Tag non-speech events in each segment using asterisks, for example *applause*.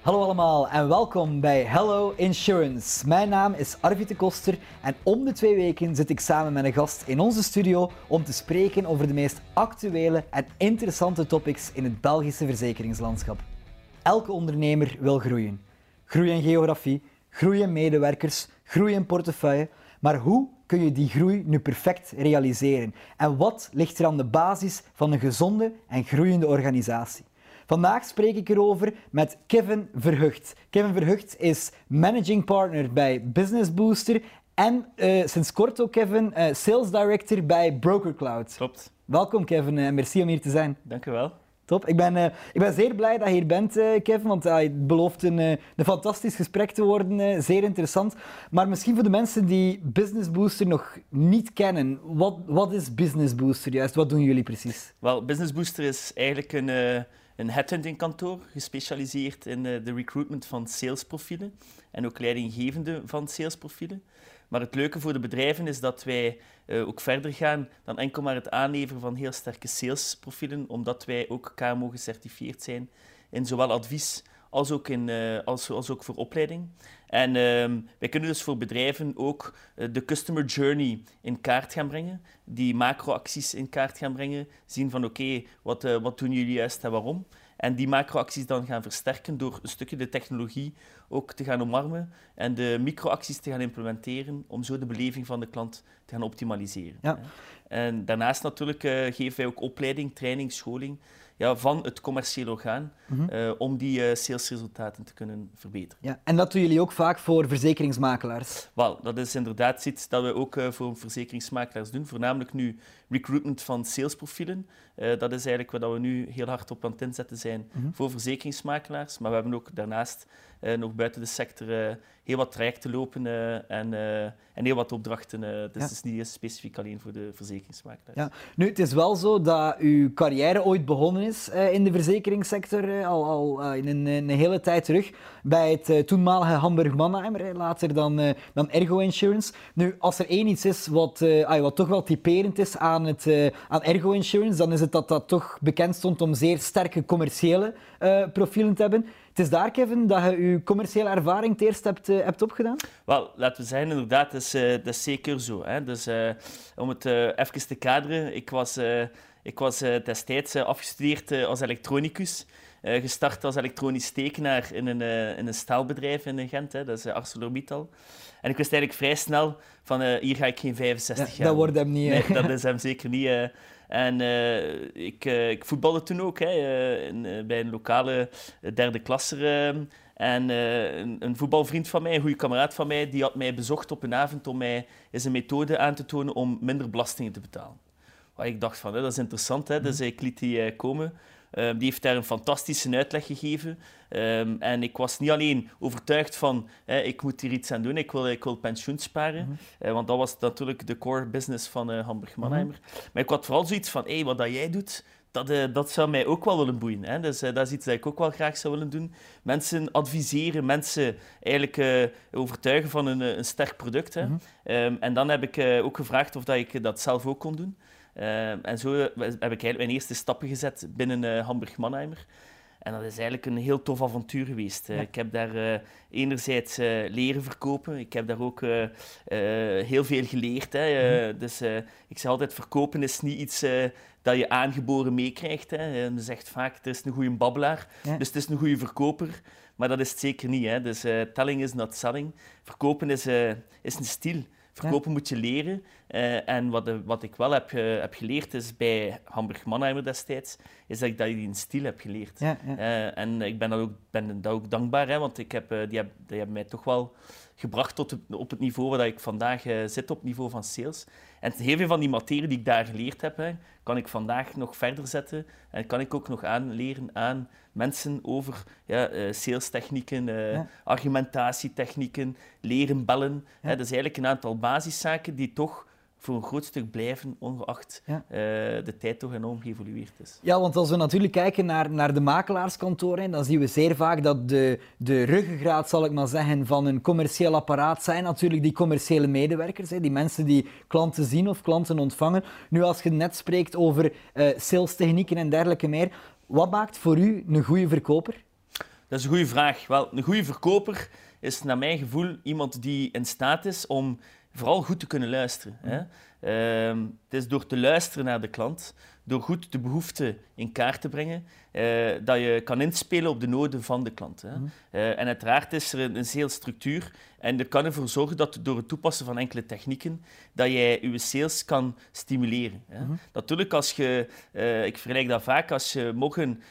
Hallo allemaal en welkom bij Hello Insurance. Mijn naam is Arvid de Koster en om de twee weken zit ik samen met een gast in onze studio om te spreken over de meest actuele en interessante topics in het Belgische verzekeringslandschap. Elke ondernemer wil groeien. Groei in geografie, groei in medewerkers, groei in portefeuille. Maar hoe kun je die groei nu perfect realiseren? En wat ligt er aan de basis van een gezonde en groeiende organisatie? Vandaag spreek ik erover met Kevin Verhucht. Kevin Verhucht is managing partner bij Business Booster en uh, sinds kort ook Kevin, uh, sales director bij Broker Cloud. Klopt. Welkom Kevin en merci om hier te zijn. Dank u wel. Top. Ik ben, ik ben zeer blij dat je hier bent, Kevin, want het belooft een, een fantastisch gesprek te worden. zeer interessant. Maar misschien voor de mensen die Business Booster nog niet kennen, wat, wat is Business Booster juist? Wat doen jullie precies? Wel, Business Booster is eigenlijk een een headhunting kantoor, gespecialiseerd in eh, de recruitment van salesprofielen en ook leidinggevende van salesprofielen. Maar het leuke voor de bedrijven is dat wij uh, ook verder gaan dan enkel maar het aanleveren van heel sterke salesprofielen, omdat wij ook KMO gecertificeerd zijn in zowel advies als ook, in, uh, als, als ook voor opleiding. En uh, wij kunnen dus voor bedrijven ook uh, de customer journey in kaart gaan brengen, die macroacties in kaart gaan brengen, zien van oké, okay, wat, uh, wat doen jullie juist en waarom. En die macroacties dan gaan versterken door een stukje de technologie ook te gaan omarmen en de microacties te gaan implementeren om zo de beleving van de klant te gaan optimaliseren. Ja. En daarnaast natuurlijk geven wij ook opleiding, training, scholing ja, van het commerciële orgaan mm om die uh, salesresultaten te kunnen verbeteren. Ja, en dat doen jullie ook vaak voor verzekeringsmakelaars? Wel, dat is inderdaad iets dat we ook uh, voor verzekeringsmakelaars doen. Voornamelijk nu recruitment van salesprofielen. dat is eigenlijk wat we nu heel hard op aan het inzetten zijn mm -hmm. voor verzekeringsmakelaars. Maar we hebben ook daarnaast nog buiten de sector heel wat trajecten lopen en, en heel wat opdrachten. dus ja. het is niet specifiek alleen voor de verzekeringsmakelaars. Ja. Nu, het is wel zo dat uw carrière ooit begonnen is in de verzekeringssector, al, al in een, een, hele tijd terug, bij het toenmalige Hamburg Mannheimer, later dan, dan Ergo Insurance. Nu, als er één iets is wat, wat toch wel typerend is aan, het, aan Ergo Insurance, dan is het dat dat toch bekend stond om zeer sterke commerciële profielen te hebben. Het is daar, Kevin, dat je je commerciële ervaring het eerst hebt, hebt opgedaan? Wel, laten we zeggen, inderdaad, dat is, dat zeker zo. Hè. Dus om het even te kaderen, ik was ik was destijds afgestudeerd als elektronicus. gestart als elektronisch tekenaar in een, in een staalbedrijf in Gent, hè, dat is ArcelorMittal. En ik wist eigenlijk vrij snel van hier ga ik geen 65 jaar. Dat wordt hem niet. Nee, dat is hem zeker niet. En ik, ik voetbalde toen ook hè, in, bij een lokale derde klasser. En een, een, voetbalvriend van mij, een goede kameraad van mij, die had mij bezocht op een avond om mij eens een methode aan te tonen om minder belastingen te betalen ik dacht van, dat is interessant, hè? dus mhm. ik liet die eh, komen. Um, die heeft daar een fantastische uitleg gegeven. Um, en ik was niet alleen overtuigd van, ik moet hier iets aan doen, ik wil, ik wil pensioen sparen. Mm -hmm. uh, want dat was natuurlijk de core business van uh, Hamburg Mannheimer. Mm -hmm. Maar ik had vooral zoiets van, hey, wat dat jij doet, dat, uh, dat zou mij ook wel willen boeien. Hè? Dus dat is iets dat ik ook wel graag zou willen doen. Mensen adviseren, mensen eigenlijk overtuigen van een, een sterk product. Hè? Mm -hmm. um, en dan heb ik ook gevraagd of dat ik dat zelf ook kon doen. Uh, en zo heb ik eigenlijk mijn eerste stappen gezet binnen uh, Hamburg Mannheimer. En dat is eigenlijk een heel tof avontuur geweest. Ja. Ik heb daar uh, enerzijds leren verkopen. Ik heb daar ook heel veel geleerd. Hè. Mm. Dus ik zeg altijd, verkopen is niet iets dat je aangeboren meekrijgt. Men zegt vaak, er is een goede babbelaar, ja. dus het is een goede verkoper. Maar dat is het zeker niet. Hè. Dus telling is not selling. Verkopen is, is een stil. Verkopen moet je leren. Uh, en wat, wat, ik wel heb, uh, heb, geleerd is bij Hamburg Mannheimer destijds, is dat ik dat in stil heb geleerd. Ja, ja. Uh, en ik ben dat ook, ben dat ook dankbaar, hè, want ik heb, die, heb, die hebben mij toch wel gebracht tot op het niveau waar ik vandaag zit, op het niveau van sales. En heel veel van die materie die ik daar geleerd heb, hè, kan ik vandaag nog verder zetten en kan ik ook nog aanleren aan mensen over ja, uh, salestechnieken, uh, ja. argumentatietechnieken, leren bellen. Ja. Hè, dat is eigenlijk een aantal basiszaken die toch voor een groot stuk blijven, ongeacht ja. uh, de tijd toch enorm geëvolueerd is. Ja, want als we natuurlijk kijken naar, naar de makelaarskantoren, dan zien we zeer vaak dat de, de ruggengraat, zal ik maar zeggen, van een commercieel apparaat zijn natuurlijk die commerciële medewerkers, hè, die mensen die klanten zien of klanten ontvangen. Nu, als je net spreekt over uh, salestechnieken en dergelijke meer, wat maakt voor u een goede verkoper? Dat is een goede vraag. Wel, een goede verkoper is naar mijn gevoel iemand die in staat is om vooral goed te kunnen luisteren. Hè. Ehm, het is door te luisteren naar de klant, door goed de behoeften in kaart te brengen, eh, dat je kan inspelen op de noden van de klant. Hè. Eh, en uiteraard is er een, een structuur en er kan ervoor zorgen dat door het toepassen van enkele technieken, dat jij je sales kan stimuleren. Hè. Natuurlijk, als je, eh, ik vergelijk dat vaak, als je morgen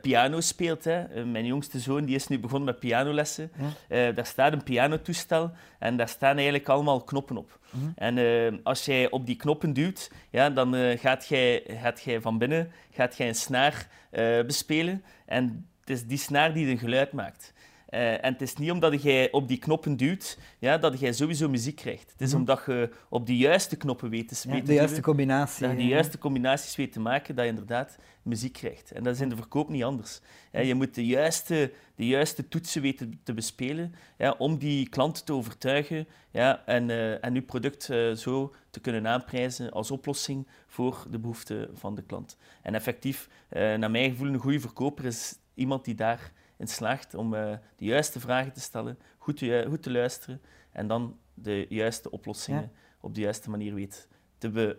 piano speelt, hè. Mijn jongste zoon die is nu begonnen met pianolessen, Eh, daar staat een pianotoestel en daar staan eigenlijk allemaal knoppen op. En eh, als jij op die knoppen duwt, ja, dan gaat, jij, gaat jij van binnen gaat jij een snaar eh, bespelen en het is die snaar die een geluid maakt. Eh, en het is niet omdat jij op die knoppen duwt, ja, dat jij sowieso muziek krijgt. Het is omdat je op de juiste knoppen weet te, Ja, te de juiste combinatie. dat je de juiste combinaties weet te maken, dat je inderdaad muziek krijgt. En dat is in de verkoop niet anders. Ja, je moet de juiste, de juiste toetsen weten te bespelen ja, om die klant te overtuigen ja, en, eh, en je product eh, zo te kunnen aanprijzen als oplossing voor de behoeften van de klant. En effectief, naar mijn gevoel, een goede verkoper is iemand die slaagt om eh, de juiste vragen te stellen, goed te, goed te luisteren en dan de juiste oplossingen Ja. op de juiste manier weet te, be,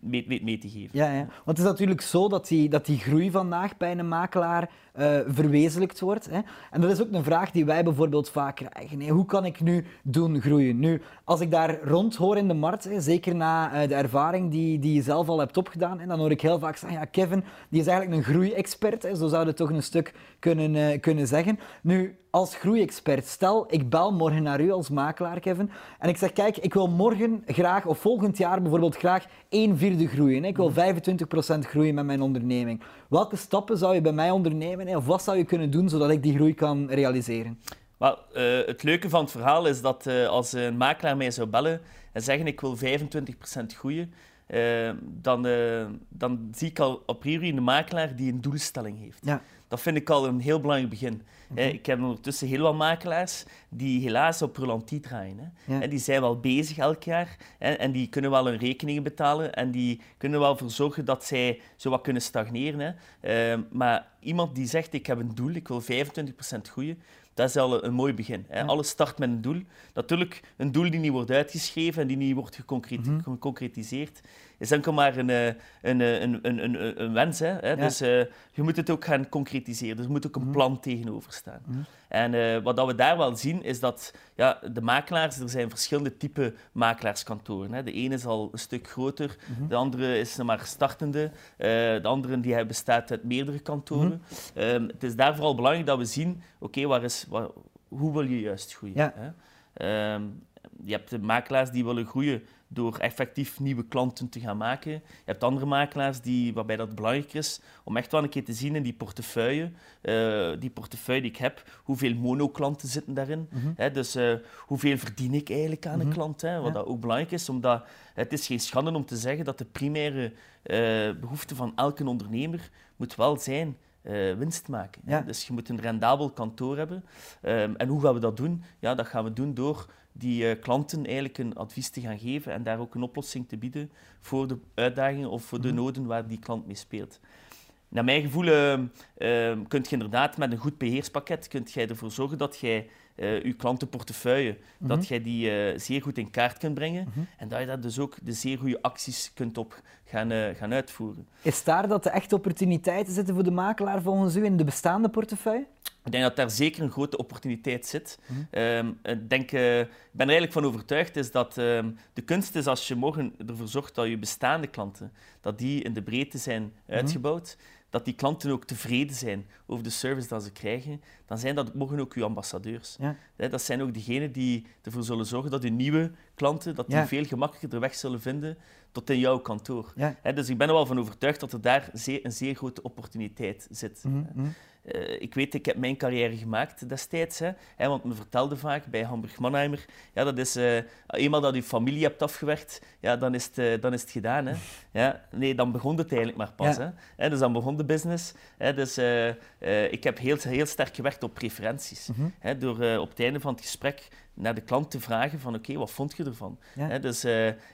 mee, te geven. Ja, ja. Want het is natuurlijk zo dat die, dat die groei vandaag bij een makelaar eh, verwezenlijkt wordt. Hè. En dat is ook een vraag die wij bijvoorbeeld vaak krijgen. Hoe kan ik nu doen groeien? Nu, als ik daar rond hoor in de markt, hè, zeker na eh, de ervaring die, die je zelf al hebt opgedaan, en dan hoor ik heel vaak zeggen, ja, Kevin, die is eigenlijk een groeiexpert. Hè, zo zou je toch een stuk kunnen, eh, kunnen zeggen. Nu, als groeiexpert, stel ik bel morgen naar u als makelaar, Kevin, en ik zeg, kijk, ik wil morgen graag, of volgend jaar bijvoorbeeld graag 1 vierde groeien. Ik wil 25% groeien met mijn onderneming. Welke stappen zou je bij mij ondernemen, of wat zou je kunnen doen zodat ik die groei kan realiseren? Wel, eh, het leuke van het verhaal is dat eh, als een makelaar mij zou bellen en zeggen ik wil 25% groeien, eh, dan, dan zie ik al a priori een makelaar die een doelstelling heeft. Ja. Dat vind ik al een heel belangrijk begin. Eh, ik heb ondertussen heel wat makelaars die helaas op relantie draaien. Hè. Ja. En die zijn wel bezig elk jaar hè, en die kunnen wel hun rekeningen betalen en die kunnen wel ervoor zorgen dat zij zo wat kunnen stagneren. Hè. Eh, maar iemand die zegt ik heb een doel, ik wil 25% groeien, dat is al een, mooi begin. Hè. Alles start met een doel. Natuurlijk, een doel die niet wordt uitgeschreven en die niet wordt geconcreti- geconcretiseerd, is enkel maar een, eh, een, eh, een, een, een, wens. Hè. Dus eh, je moet het ook gaan concretiseren. Dus er moet ook een plan tegenover staan. En eh, wat dat we daar wel zien, is dat ja, de makelaars, er zijn verschillende typen makelaarskantoren. Hè. De ene is al een stuk groter, de andere is maar startende, eh, de andere die bestaat uit meerdere kantoren. Ehm, het is daar vooral belangrijk dat we zien, oké, waar is, waar- hoe wil je juist groeien? Ja. Hè? Ehm, je hebt de makelaars die willen groeien door effectief nieuwe klanten te gaan maken. Je hebt andere makelaars die, waarbij dat belangrijk is om echt wel een keer te zien in die portefeuille, eh, die portefeuille die ik heb, hoeveel monoklanten zitten daarin. Hè, dus eh, hoeveel verdien ik eigenlijk aan een klant? Hè, wat Ja. dat ook belangrijk is, omdat het is geen schande om te zeggen dat de primaire eh, behoefte van elke ondernemer moet wel zijn eh, winst maken. Ja. Dus je moet een rendabel kantoor hebben. Ehm, en hoe gaan we dat doen? Ja, dat gaan we doen door die eh, klanten eigenlijk een advies te gaan geven en daar ook een oplossing te bieden voor de uitdagingen of voor de noden waar die klant mee speelt. Naar mijn gevoel ehm, kunt je inderdaad met een goed beheerspakket kunt jij ervoor zorgen dat jij eh, je klantenportefeuille dat jij die eh, zeer goed in kaart kunt brengen en dat je daar dus ook de zeer goede acties kunt op gaan, eh, gaan uitvoeren. Is daar dat de echte opportuniteiten zitten voor de makelaar volgens u in de bestaande portefeuille? Ik denk dat daar zeker een grote opportuniteit zit. Ehm, ik, denk, eh, ik ben er eigenlijk van overtuigd is dat ehm, de kunst is als je morgen ervoor zorgt dat je bestaande klanten dat die in de breedte zijn uitgebouwd, dat die klanten ook tevreden zijn over de service dat ze krijgen, dan zijn dat morgen ook uw ambassadeurs. Ja. Dat zijn ook degenen die ervoor zullen zorgen dat uw nieuwe klanten dat die Ja. veel gemakkelijker de weg zullen vinden tot in jouw kantoor. Ja. Dus ik ben er wel van overtuigd dat er daar zeer, een zeer grote opportuniteit zit. Mhm, mhm. Eh, ik weet, ik heb mijn carrière gemaakt destijds. Hè, hè, want me vertelde vaak bij Hamburg Mannheimer, ja, dat is, eh, eenmaal dat je familie hebt afgewerkt, ja, dan, is het, eh, dan is het gedaan. Hè. *laughs* Ja, nee, dan begon het eigenlijk maar pas. Ja. Hè, dus dan begon de business. Hè, dus, eh, eh, ik heb heel, heel sterk gewerkt op preferenties. Mhm. Hè, door eh, op het einde van het gesprek naar de klant te vragen van oké, wat vond je ervan? Ja. Hè, dus,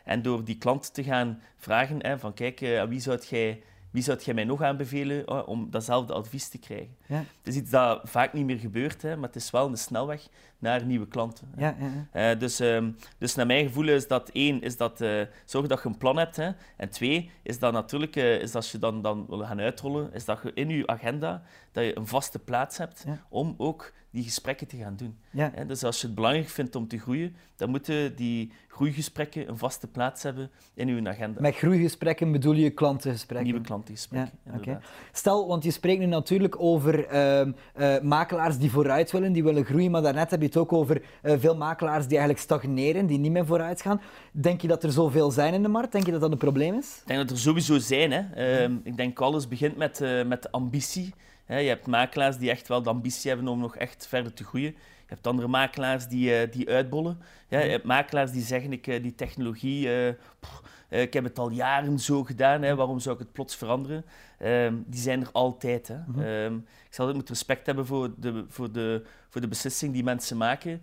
en door die klant te gaan vragen hè, van kijk, aan wie zou jij wie zou jij mij nog aanbevelen uh, om datzelfde advies te krijgen? Ja. Het is iets dat vaak niet meer gebeurt, hè, maar het is wel een snelweg naar nieuwe klanten. Ja, ja, uh, dus, um, dus naar mijn gevoel is dat één, is dat, uh, zorg dat je een plan hebt. Hè, en twee, is dat natuurlijk, is dat als je dan, dan wil gaan uitrollen, is dat je in je agenda dat je een vaste plaats hebt om ook die gesprekken te gaan doen. Ja. dus als je het belangrijk vindt om te groeien, dan moeten die groeigesprekken een vaste plaats hebben in uw agenda. Met groeigesprekken bedoel je klantengesprekken? Nieuwe klantengesprekken, ja, okay. Stel, want je spreekt nu natuurlijk over uh, uh, makelaars die vooruit willen, die willen groeien, maar daarnet heb je het ook over uh, veel makelaars die eigenlijk stagneren, die niet meer vooruit gaan. Denk je dat er zoveel zijn in de markt? Denk je dat dat een probleem is? Ik denk dat er sowieso zijn. Hè. Ehm, ik denk alles begint met, met ambitie. Je hebt makelaars die echt wel de ambitie hebben om nog echt verder te groeien. Je hebt andere makelaars die, uh, die uitbollen. Ja, je hebt makelaars die zeggen, ik, uh, die technologie, uh, pff, ik heb het al jaren zo gedaan, hè, waarom zou ik het plots veranderen? Ehm, die zijn er altijd. Hè. Mm -hmm. um, ik zal altijd respect hebben voor de, voor, de, voor de beslissing die mensen maken.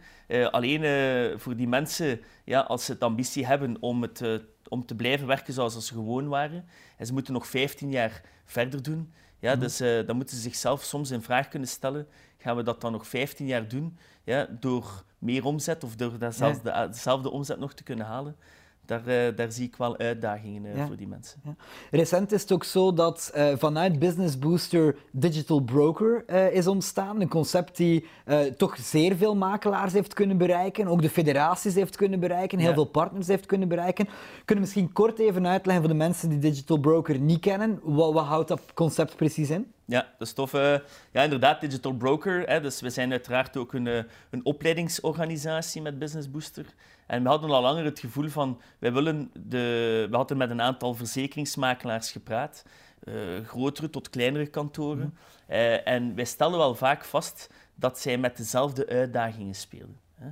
alleen voor die mensen, ja, als ze het ambitie hebben om, het, om te blijven werken zoals ze gewoon waren, en ze moeten nog 15 jaar verder doen, ja, mm. Dus uh, dan moeten ze zichzelf soms in vraag kunnen stellen, gaan we dat dan nog 15 jaar doen, ja, door meer omzet of door dat zelfs ja. de, dezelfde omzet nog te kunnen halen? Daar, uh, daar zie ik wel uitdagingen uh, ja. voor die mensen. Ja. Recent is het ook zo dat uh, vanuit Business Booster Digital Broker is ontstaan. Een concept die toch zeer veel makelaars heeft kunnen bereiken, ook de federaties heeft kunnen bereiken, heel ja. veel partners heeft kunnen bereiken. Kunnen misschien kort even uitleggen voor de mensen die Digital Broker niet kennen? Wat, wat houdt dat concept precies in? Ja, dat is tof. ja, inderdaad, Digital Broker. Hè, dus we zijn uiteraard ook een, een opleidingsorganisatie met Business Booster. En we hadden al langer het gevoel van, wij willen de, we hadden met een aantal verzekeringsmakelaars gepraat, uh, grotere tot kleinere kantoren. Mm. Uh, en wij stelden wel vaak vast dat zij met dezelfde uitdagingen speelden. Hè.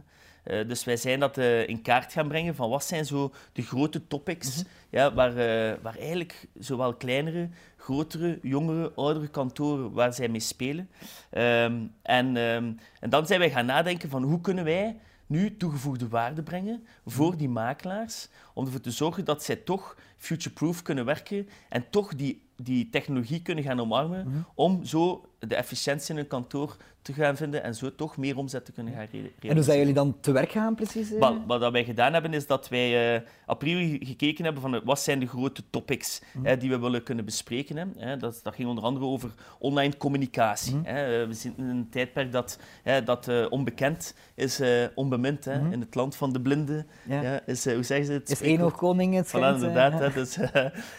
Uh, dus wij zijn dat in kaart gaan brengen van wat zijn zo de grote topics mm-hmm. ja, waar, waar eigenlijk zowel kleinere, grotere, jongere, oudere kantoren waar zij mee spelen. Um, en, um, en dan zijn wij gaan nadenken van hoe kunnen wij nu toegevoegde waarde brengen voor die makelaars, om ervoor te zorgen dat zij toch future-proof kunnen werken en toch die, die technologie kunnen gaan omarmen, mm-hmm. om zo de efficiëntie in een kantoor te gaan vinden en zo toch meer omzet te kunnen gaan realiseren. En hoe zijn jullie dan te werk gaan precies? Wel, wat wij gedaan hebben is dat wij uh, a priori gekeken hebben van uh, wat zijn de grote topics mm-hmm. hè, die we willen kunnen bespreken. Hè. Hè, dat, dat ging onder andere over online communicatie. Mm-hmm. Hè. Uh, we zitten in een tijdperk dat, dat onbekend is onbemind. Hè. Mm-hmm. In het land van de blinden ja. Ja, is, hoe zeggen ze het? Is één koning het schijnt, voilà, inderdaad. Hè, dus,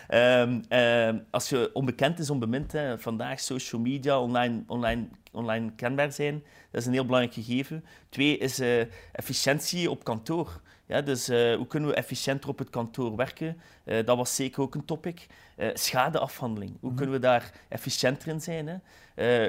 um, *laughs* als je onbekend is onbemind, hè, vandaag social media, online, online, online kenbaar zijn, dat is een heel belangrijk gegeven. Twee is uh, efficiëntie op kantoor. Ja, dus uh, hoe kunnen we efficiënter op het kantoor werken? Uh, dat was zeker ook een topic. schadeafhandeling, hoe mm-hmm. kunnen we daar efficiënter in zijn? Hè?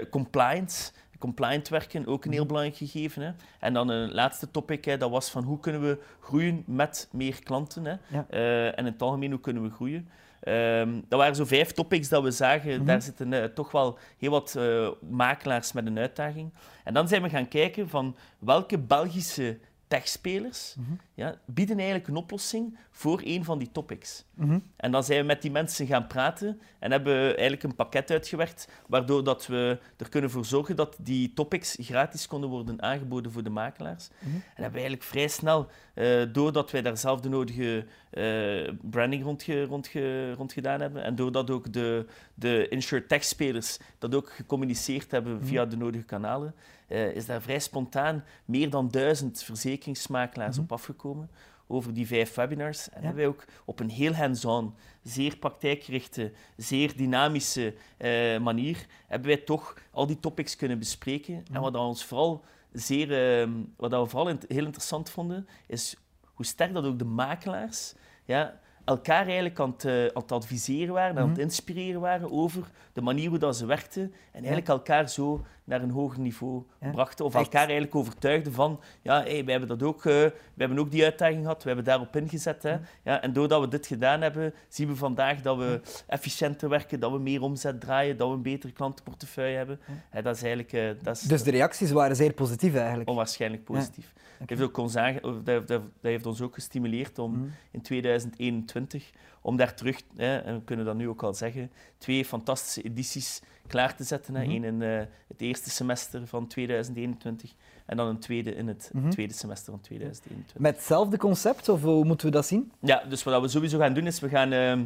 compliance, compliant werken, ook een heel Mhm. belangrijk gegeven. Hè. En dan een laatste topic, hè, dat was van hoe kunnen we groeien met meer klanten. Hè. Ja. Eh, en in het algemeen, hoe kunnen we groeien. Ehm, dat waren zo vijf topics dat we zagen. Mhm. Daar zitten eh, toch wel heel wat eh, makelaars met een uitdaging. En dan zijn we gaan kijken van welke Belgische techspelers Mhm. ja, bieden eigenlijk een oplossing voor een van die topics. Mhm. En dan zijn we met die mensen gaan praten en hebben we eigenlijk een pakket uitgewerkt waardoor dat we er kunnen voor zorgen dat die topics gratis konden worden aangeboden voor de makelaars. Mhm. En hebben we eigenlijk vrij snel, eh, doordat wij daar zelf de nodige eh, branding rond, rond, rond gedaan hebben en doordat ook de, de insurtech-spelers dat ook gecommuniceerd hebben Mhm. via de nodige kanalen, eh, is daar vrij spontaan meer dan duizend verzekeringsmakelaars Mhm. op afgekomen over die vijf webinars. En Ja. hebben wij ook op een heel hands-on, zeer praktijkgerichte, zeer dynamische eh, manier, hebben wij toch al die topics kunnen bespreken. En Mhm. wat dat ons vooral zeer, ehm, wat dat we vooral in- heel interessant vonden, is hoe sterk dat ook de makelaars ja, elkaar eigenlijk aan het, eh, aan het adviseren waren, aan het Mhm. inspireren waren over de manier hoe dat ze werkten en eigenlijk elkaar zo naar een hoger niveau Ja. brachten. Of Echt. elkaar eigenlijk overtuigden van, ja, hey, wij, hebben dat ook, eh, we hebben ook die uitdaging gehad, we hebben daarop ingezet. Hè. Ja, en doordat we dit gedaan hebben, zien we vandaag dat we efficiënter werken, dat we meer omzet draaien, dat we een betere klantenportefeuille hebben. Hè, dat is eigenlijk eh, dat is Dus de reacties waren zeer positief eigenlijk. onwaarschijnlijk positief. Dat, heeft ook ons dat, dat, dat heeft ons ook gestimuleerd om Mhm. in 2021 om daar terug, hè, en we kunnen dat nu ook al zeggen, twee fantastische edities klaar te zetten. Hè. Mhm. Eén in eh, het eerste semester van 2021 en dan een tweede in het Mhm. tweede semester van 2021. Met hetzelfde concept, of hoe moeten we dat zien? Ja, dus wat we sowieso gaan doen is, we gaan, ehm,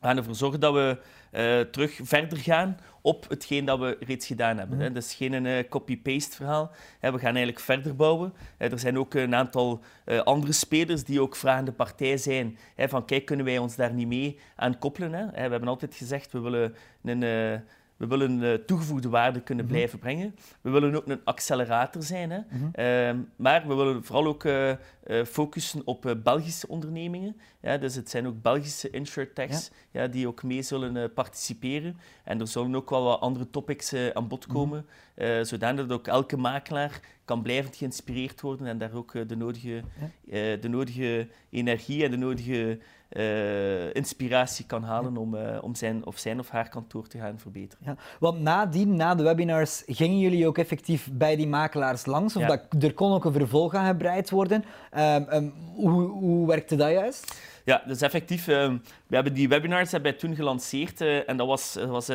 we gaan ervoor zorgen dat we eh, terug verder gaan op hetgeen dat we reeds gedaan hebben. Mhm. Hè. Dat is geen eh, copy-paste verhaal. Hè. We gaan eigenlijk verder bouwen. Hè. Er zijn ook een aantal eh, andere spelers die ook vragende partij zijn. Hè, van kijk, kunnen wij ons daar niet mee aan koppelen? Hè? Hè, We hebben altijd gezegd, we willen een... we willen eh, toegevoegde waarde kunnen Mhm. blijven brengen. We willen ook een accelerator zijn. Hè? Mhm. Ehm, maar we willen vooral ook eh, eh, focussen op Belgische ondernemingen. Ja, dus het zijn ook Belgische insurtechs ja. die ook mee zullen participeren. En er zullen ook wel wat andere topics aan bod komen, eh, zodanig dat ook elke makelaar kan blijvend geïnspireerd worden en daar ook de, nodige, de nodige energie en de nodige eh, inspiratie kan halen om, eh, om zijn of zijn of haar kantoor te gaan verbeteren. Ja, want nadien, na de webinars, gingen jullie ook effectief bij die makelaars langs? Of Ja. dat, er kon ook een vervolg aan gebreid worden. Ehm, ehm, hoe, hoe werkte dat juist? Ja, dus effectief, eh, we hebben die webinars hebben wij toen gelanceerd eh, en dat was, was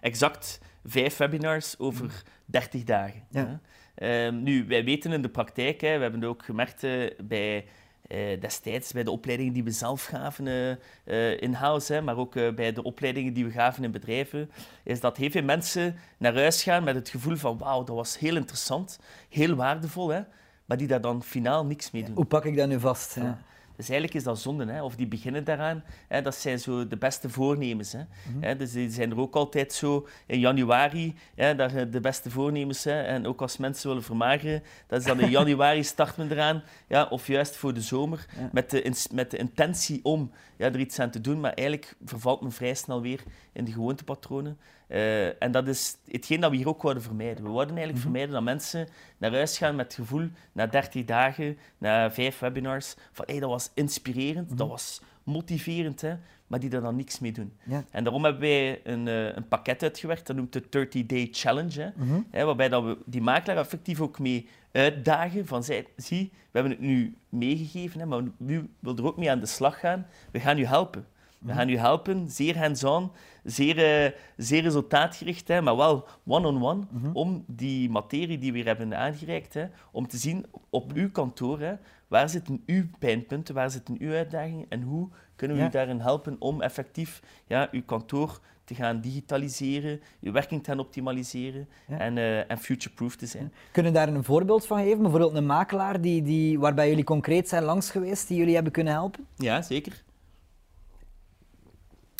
exact vijf webinars over 30 dagen. Ja. Ehm, nu, wij weten in de praktijk, hè, we hebben het ook gemerkt bij eh, destijds bij de opleidingen die we zelf gaven eh, eh, in-house, maar ook bij de opleidingen die we gaven in bedrijven, is dat heel veel mensen naar huis gaan met het gevoel van wauw, dat was heel interessant, heel waardevol, hè, maar die daar dan finaal niks mee doen. Hoe pak ik dat nu vast? Ja. Dus eigenlijk is dat zonde, hè? of die beginnen daaraan. Hè? Dat zijn zo de beste voornemens. Hè? Hè, Dus die zijn er ook altijd zo in januari, hè, daar, eh, de beste voornemens. Hè? En ook als mensen willen vermageren, dat is dan in *laughs* januari start men eraan, ja, of juist voor de zomer, Ja. met, de, met de intentie om ja, er iets aan te doen. Maar eigenlijk vervalt men vrij snel weer in de gewoontepatronen. Eh, en dat is hetgeen dat we hier ook wilden vermijden. We wilden eigenlijk vermijden dat mensen naar huis gaan met het gevoel, na 30 dagen, na vijf webinars, van hey, dat was inspirerend, dat was motiverend, hè, maar die er dan niks mee doen. Ja. En daarom hebben wij een, eh, een pakket uitgewerkt, dat noemt de 30-day challenge, hè, Mhm. hè, waarbij dat we die makelaar effectief ook mee uitdagen van, zij, zie, we hebben het nu meegegeven, hè, maar nu wil er ook mee aan de slag gaan. We gaan u helpen. We gaan u helpen, zeer hands-on, zeer, eh, zeer resultaatgericht, hè, maar wel one-on-one, om die materie die we hier hebben aangereikt, hè, om te zien op uw kantoor, hè, waar zitten uw pijnpunten, waar zitten uw uitdagingen en hoe kunnen we Ja. u daarin helpen om effectief ja, uw kantoor te gaan digitaliseren, uw werking te gaan optimaliseren Ja. en, eh, en future-proof te zijn. Kunnen we daar een voorbeeld van geven? Bijvoorbeeld een makelaar die, die, waarbij jullie concreet zijn langs geweest, die jullie hebben kunnen helpen? Ja, zeker.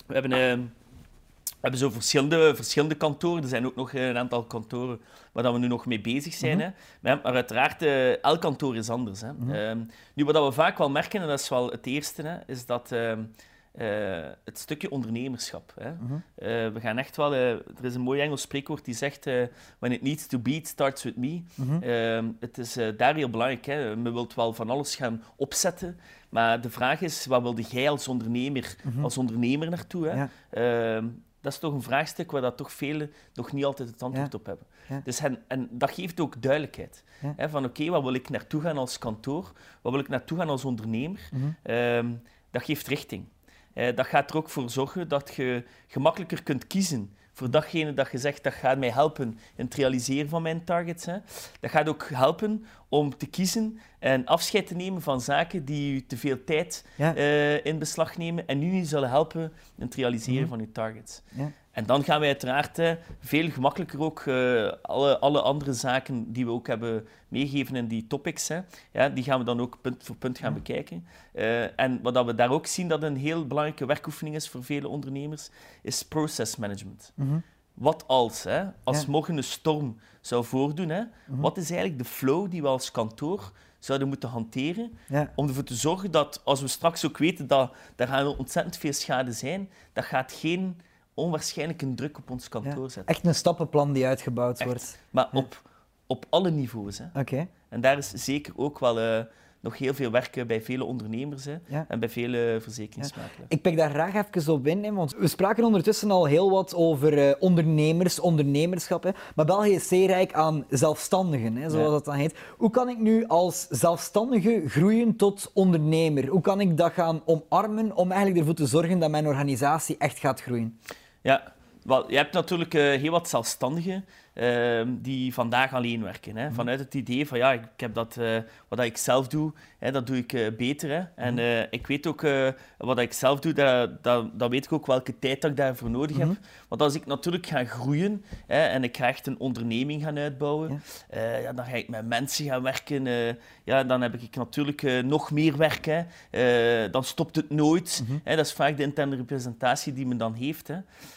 We hebben, eh, we hebben zo verschillende, verschillende kantoren. Er zijn ook nog een aantal kantoren waar dat we nu nog mee bezig zijn. hè. Maar, uiteraard, eh, elk kantoor is anders. Hè. Ehm, nu, wat dat we vaak wel merken, en dat is wel het eerste, hè, is dat eh, het stukje ondernemerschap. Hè. Eh, we gaan echt wel... eh, er is een mooi Engels spreekwoord die zegt... When it needs to be, it starts with me. Ehm, het is daar heel belangrijk. Hè. Je wilt wel van alles gaan opzetten, maar de vraag is, wat wilde jij als ondernemer, als ondernemer naartoe? Hè? Ja. Ehm, dat is toch een vraagstuk waar dat toch velen nog niet altijd het antwoord Ja. op hebben. Ja. Dus en, en dat geeft ook duidelijkheid. Hè, van oké, wat wil ik naartoe gaan als kantoor? Wat wil ik naartoe gaan als ondernemer? Mhm. Ehm, dat geeft richting. Eh, dat gaat er ook voor zorgen dat je gemakkelijker kunt kiezen voor datgene dat je zegt, dat gaat mij helpen in het realiseren van mijn targets. Hè. Dat gaat ook helpen om te kiezen en afscheid te nemen van zaken die je te veel tijd Ja. eh, in beslag nemen en nu niet zullen helpen in het realiseren Mhm. van je targets. Ja. En dan gaan wij uiteraard eh, veel gemakkelijker ook eh, alle, alle andere zaken die we ook hebben meegegeven in die topics, hè, ja, die gaan we dan ook punt voor punt gaan bekijken. Eh, en wat dat we daar ook zien dat een heel belangrijke werkoefening is voor vele ondernemers, is process management. Mhm. Wat als, hè, als Ja. morgen een storm zou voordoen, hè, Mhm. wat is eigenlijk de flow die we als kantoor zouden moeten hanteren Ja. om ervoor te zorgen dat, als we straks ook weten dat er gaan ontzettend veel schade zijn, dat gaat geen onwaarschijnlijke druk op ons kantoor zetten. Echt een stappenplan die uitgebouwd Echt. wordt. Maar op, op alle niveaus. Hè. Oké. En daar is zeker ook wel eh, nog heel veel werk bij vele ondernemers hè, Ja. en bij vele verzekeringsmakelaars. Ik pik daar graag even op in, hè, want we spraken ondertussen al heel wat over eh, ondernemers, ondernemerschap. Hè. Maar België is zeer rijk aan zelfstandigen, hè, zoals Ja. dat dan heet. Hoe kan ik nu als zelfstandige groeien tot ondernemer? Hoe kan ik dat gaan omarmen om eigenlijk ervoor te zorgen dat mijn organisatie echt gaat groeien? Ja, je hebt natuurlijk eh, heel wat zelfstandigen ehm, die vandaag alleen werken. Hè? Vanuit het idee van ja, ik, ik heb dat, eh, wat ik zelf doe, hè, dat doe ik eh, beter. Hè? En eh, ik weet ook wat ik zelf doe, dat, dat, dat weet ik ook welke tijd dat ik daarvoor nodig heb. Want als ik natuurlijk ga groeien hè, en ik ga echt een onderneming gaan uitbouwen, Ja. ja, dan ga ik met mensen gaan werken. ja, dan heb ik natuurlijk nog meer werk. Hè. Dan stopt het nooit. hè. Dat is vaak de interne representatie die men dan heeft. Hè.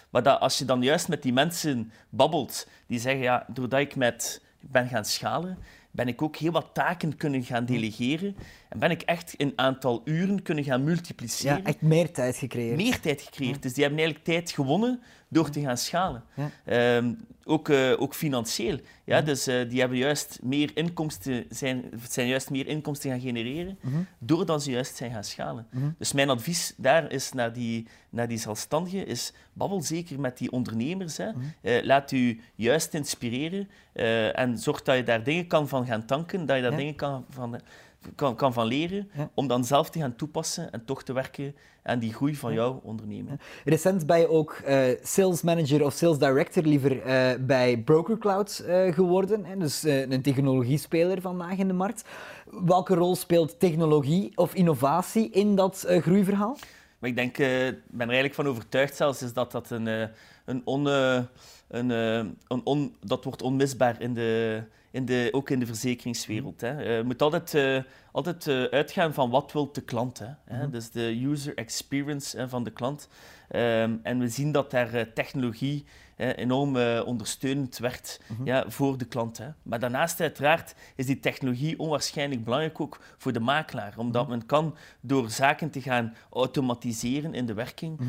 Maar dat, als je dan juist met die mensen babbelt, die zeggen, ja, doordat ik met, ben gaan schalen, ben ik ook heel wat taken kunnen gaan delegeren. En ben ik echt een aantal uren kunnen gaan multipliceren Ja, echt meer tijd gecreëerd. meer tijd gecreëerd. Dus die hebben eigenlijk tijd gewonnen door te gaan schalen. Ja. Ehm, ook, eh, ook financieel. Ja, Dus eh, die hebben juist meer inkomsten, zijn, zijn juist meer inkomsten gaan genereren doordat ze juist zijn gaan schalen. Dus mijn advies daar is naar die, naar die zelfstandigen, is babbel zeker met die ondernemers. Hè. Eh, laat u juist inspireren en zorg dat je daar dingen kan van gaan tanken, dat je daar dingen kan van, kan, kan van leren, Ja. om dan zelf te gaan toepassen en toch te werken aan die groei van jouw onderneming. Recent ben je ook eh, sales manager of sales director liever eh, bij Broker Cloud eh, geworden. Hè? Dus een technologiespeler vandaag in de markt. Welke rol speelt technologie of innovatie in dat groeiverhaal? Maar ik denk, ik ben er eigenlijk van overtuigd zelfs, is dat dat een, een on, eh, een, eh, een on, dat wordt onmisbaar in de, in de, ook in de verzekeringswereld. Hè. Eh, je moet altijd, eh, altijd eh, uitgaan van wat wil de klant. Hè. Hè? Dus de user experience hè, van de klant. Ehm, en we zien dat daar eh, technologie enorm eh, ondersteunend werkt ja, voor de klant. Hè. Maar daarnaast uiteraard is die technologie onwaarschijnlijk belangrijk ook voor de makelaar. Omdat men kan door zaken te gaan automatiseren in de werking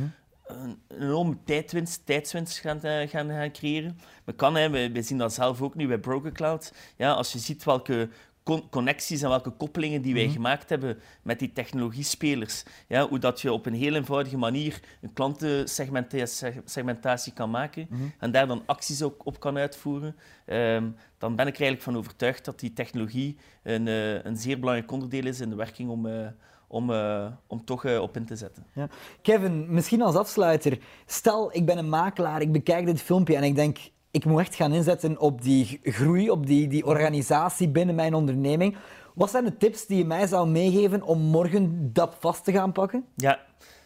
een enorme tijdwinst, tijdswinst gaan, eh, gaan, gaan creëren. Men kan, hè, we, we zien dat zelf ook nu bij Broker Cloud. Ja, als je ziet welke con- connecties en welke koppelingen die wij gemaakt hebben met die technologiespelers, ja, hoe dat je op een heel eenvoudige manier een klantensegmentatie kan maken en daar dan acties ook op kan uitvoeren, ehm, dan ben ik er eigenlijk van overtuigd dat die technologie een, eh, een zeer belangrijk onderdeel is in de werking om, eh, om, eh, om toch eh, op in te zetten. Ja. Kevin, misschien als afsluiter. Stel, ik ben een makelaar, ik bekijk dit filmpje en ik denk, ik moet echt gaan inzetten op die groei, op die, die organisatie binnen mijn onderneming. Wat zijn de tips die je mij zou meegeven om morgen dat vast te gaan pakken? Ja,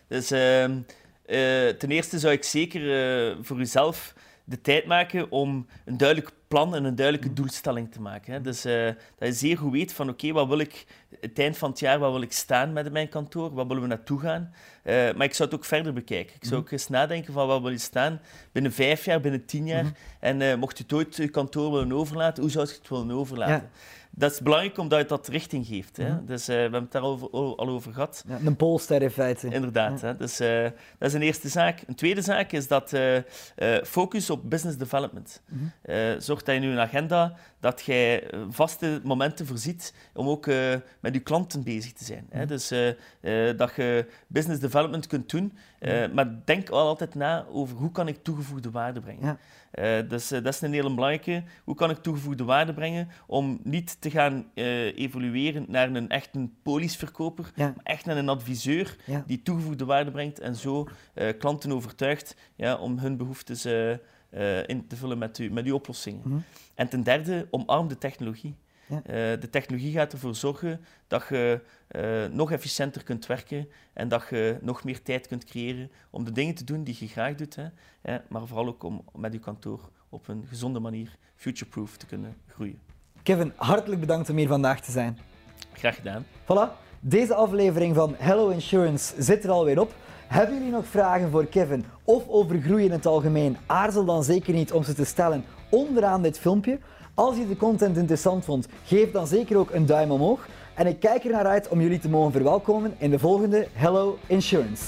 dus ehm, eh, ten eerste zou ik zeker voor uzelf de tijd maken om een duidelijk plan en een duidelijke doelstelling te maken. Hè. Dus dat je zeer goed weet van oké, wat wil ik het eind van het jaar, waar wil ik staan met mijn kantoor, waar willen we naartoe gaan. Eh, maar ik zou het ook verder bekijken. Ik zou ook eens nadenken van waar wil je staan binnen vijf jaar, binnen tien jaar. En eh, mocht je het ooit je kantoor willen overlaten, hoe zou je het willen overlaten? Ja. Dat is belangrijk omdat het dat richting geeft. Hè. Dus eh, we hebben het daar al over, al over gehad. Ja, een polster in feite. Inderdaad. Hè? Dus, dat is een eerste zaak. Een tweede zaak is dat focus op business development. Eh, zorg dat je nu een agenda, dat jij eh, vaste momenten voorziet om ook eh, met je klanten bezig te zijn. Hè? Dus eh, dat je business development kunt doen, eh, maar denk wel altijd na over hoe kan ik toegevoegde waarde brengen. Ja. Dus dat is een hele belangrijke. Hoe kan ik toegevoegde waarde brengen om niet te gaan evolueren naar een echt een polisverkoper, Ja. maar echt naar een adviseur Ja. die toegevoegde waarde brengt en zo klanten overtuigt ja, om hun behoeftes eh, eh, in te vullen met, u, met uw oplossingen. Mhm. En ten derde, omarm de technologie. Ja. Eh, de technologie gaat ervoor zorgen dat je eh, nog efficiënter kunt werken en dat je nog meer tijd kunt creëren om de dingen te doen die je graag doet, hè, hè, maar vooral ook om met je kantoor op een gezonde manier future-proof te kunnen groeien. Kevin, hartelijk bedankt om hier vandaag te zijn. Graag gedaan. Voilà, deze aflevering van Hello Insurance zit er alweer op. Hebben jullie nog vragen voor Kevin of over groei in het algemeen? Aarzel dan zeker niet om ze te stellen onderaan dit filmpje. Als je de content interessant vond, geef dan zeker ook een duim omhoog. En ik kijk er naar uit om jullie te mogen verwelkomen in de volgende Hello Insurance.